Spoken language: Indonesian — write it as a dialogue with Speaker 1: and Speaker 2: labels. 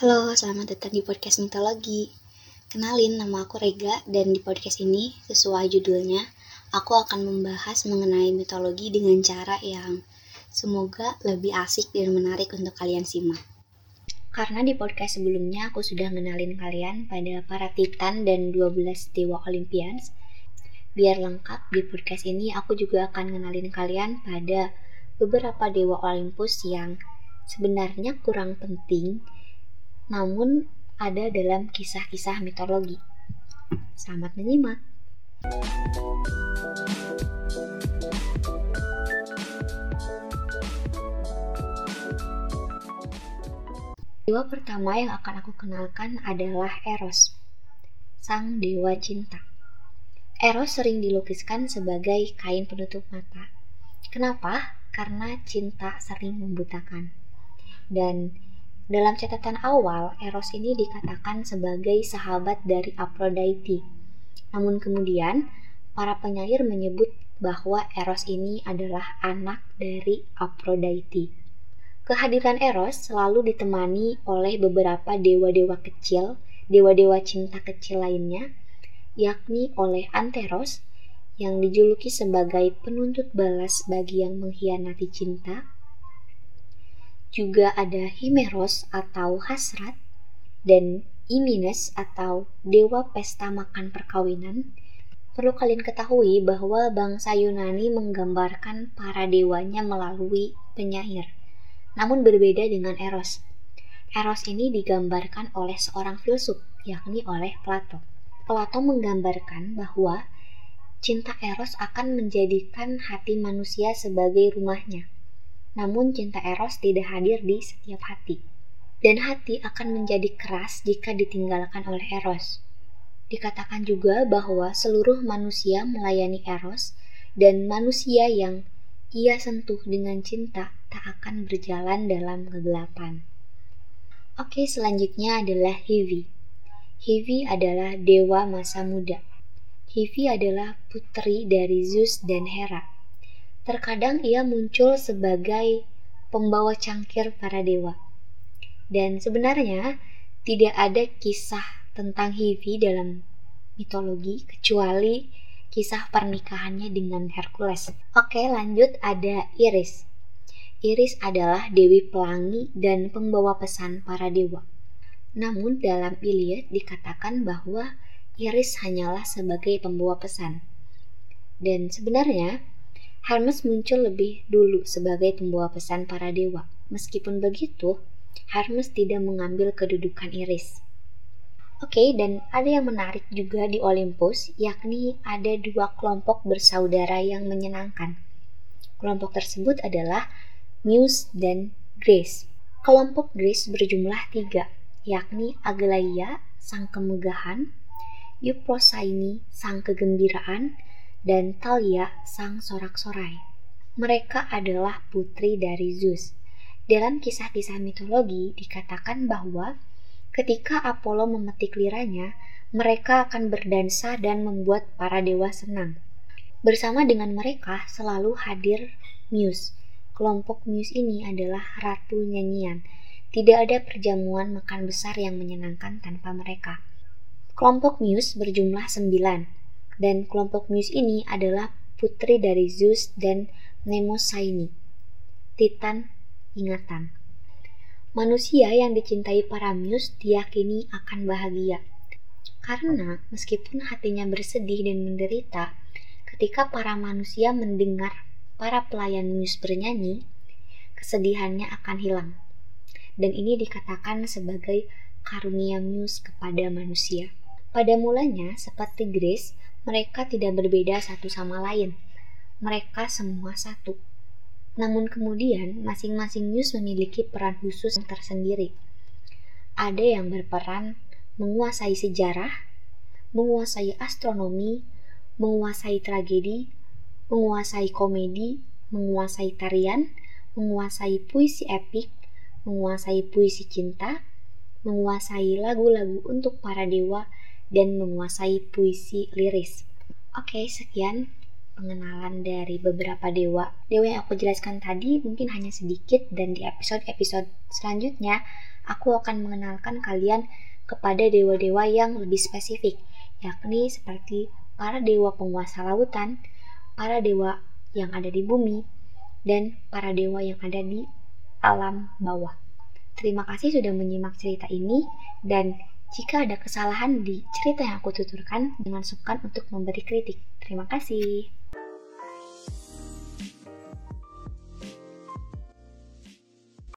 Speaker 1: Halo, selamat datang di podcast mitologi. Kenalin, nama aku Rega dan di podcast ini, sesuai judulnya, aku akan membahas mengenai mitologi dengan cara yang semoga lebih asik dan menarik untuk kalian simak. Karena di podcast sebelumnya aku sudah mengenalin kalian pada para titan dan 12 dewa Olympians. Biar lengkap di podcast ini aku juga akan mengenalin kalian pada beberapa dewa Olympus yang sebenarnya kurang penting namun ada dalam kisah-kisah mitologi. Selamat menyimak. Dewa pertama yang akan aku kenalkan adalah Eros, sang dewa cinta. Eros sering dilukiskan sebagai kain penutup mata. Kenapa? Karena cinta sering membutakan. Dan dalam catatan awal, Eros ini dikatakan sebagai sahabat dari Aphrodite. Namun kemudian, para penyair menyebut bahwa Eros ini adalah anak dari Aphrodite. Kehadiran Eros selalu ditemani oleh beberapa dewa-dewa kecil, dewa-dewa cinta kecil lainnya, yakni oleh Anteros yang dijuluki sebagai penuntut balas bagi yang mengkhianati cinta, juga ada Himeros atau hasrat dan Imines atau dewa pesta makan perkawinan. Perlu kalian ketahui bahwa bangsa Yunani menggambarkan para dewanya melalui penyair. Namun berbeda dengan Eros. Eros ini digambarkan oleh seorang filsuf, yakni oleh Plato. Plato menggambarkan bahwa cinta Eros akan menjadikan hati manusia sebagai rumahnya namun cinta Eros tidak hadir di setiap hati. Dan hati akan menjadi keras jika ditinggalkan oleh Eros. Dikatakan juga bahwa seluruh manusia melayani Eros dan manusia yang ia sentuh dengan cinta tak akan berjalan dalam kegelapan. Oke, selanjutnya adalah Hivi. Hivi adalah dewa masa muda. Hivi adalah putri dari Zeus dan Hera. Terkadang ia muncul sebagai pembawa cangkir para dewa. Dan sebenarnya tidak ada kisah tentang Hivi dalam mitologi kecuali kisah pernikahannya dengan Hercules. Oke, lanjut ada Iris. Iris adalah dewi pelangi dan pembawa pesan para dewa. Namun dalam Iliad dikatakan bahwa Iris hanyalah sebagai pembawa pesan. Dan sebenarnya Hermes muncul lebih dulu sebagai pembawa pesan para dewa. Meskipun begitu, Hermes tidak mengambil kedudukan Iris. Oke, okay, dan ada yang menarik juga di Olympus, yakni ada dua kelompok bersaudara yang menyenangkan. Kelompok tersebut adalah Muse dan Grace. Kelompok Grace berjumlah tiga, yakni Aglaia, sang kemegahan, Euprosine, sang kegembiraan, dan Talia sang sorak-sorai. Mereka adalah putri dari Zeus. Dalam kisah-kisah mitologi dikatakan bahwa ketika Apollo memetik liranya, mereka akan berdansa dan membuat para dewa senang. Bersama dengan mereka selalu hadir Muse. Kelompok Muse ini adalah ratu nyanyian. Tidak ada perjamuan makan besar yang menyenangkan tanpa mereka. Kelompok Muse berjumlah sembilan, dan kelompok Muse ini adalah putri dari Zeus dan Mnemosyne, Titan ingatan. Manusia yang dicintai para Muse diyakini akan bahagia. Karena meskipun hatinya bersedih dan menderita, ketika para manusia mendengar para pelayan Muse bernyanyi, kesedihannya akan hilang. Dan ini dikatakan sebagai karunia Muse kepada manusia. Pada mulanya, seperti Grace, mereka tidak berbeda satu sama lain. Mereka semua satu. Namun kemudian, masing-masing muse memiliki peran khusus yang tersendiri. Ada yang berperan menguasai sejarah, menguasai astronomi, menguasai tragedi, menguasai komedi, menguasai tarian, menguasai puisi epik, menguasai puisi cinta, menguasai lagu-lagu untuk para dewa, dan menguasai puisi liris. Oke, sekian pengenalan dari beberapa dewa. Dewa yang aku jelaskan tadi mungkin hanya sedikit dan di episode-episode selanjutnya aku akan mengenalkan kalian kepada dewa-dewa yang lebih spesifik, yakni seperti para dewa penguasa lautan, para dewa yang ada di bumi, dan para dewa yang ada di alam bawah. Terima kasih sudah menyimak cerita ini dan jika ada kesalahan di cerita yang aku tuturkan, dengan sukan untuk memberi kritik. Terima kasih.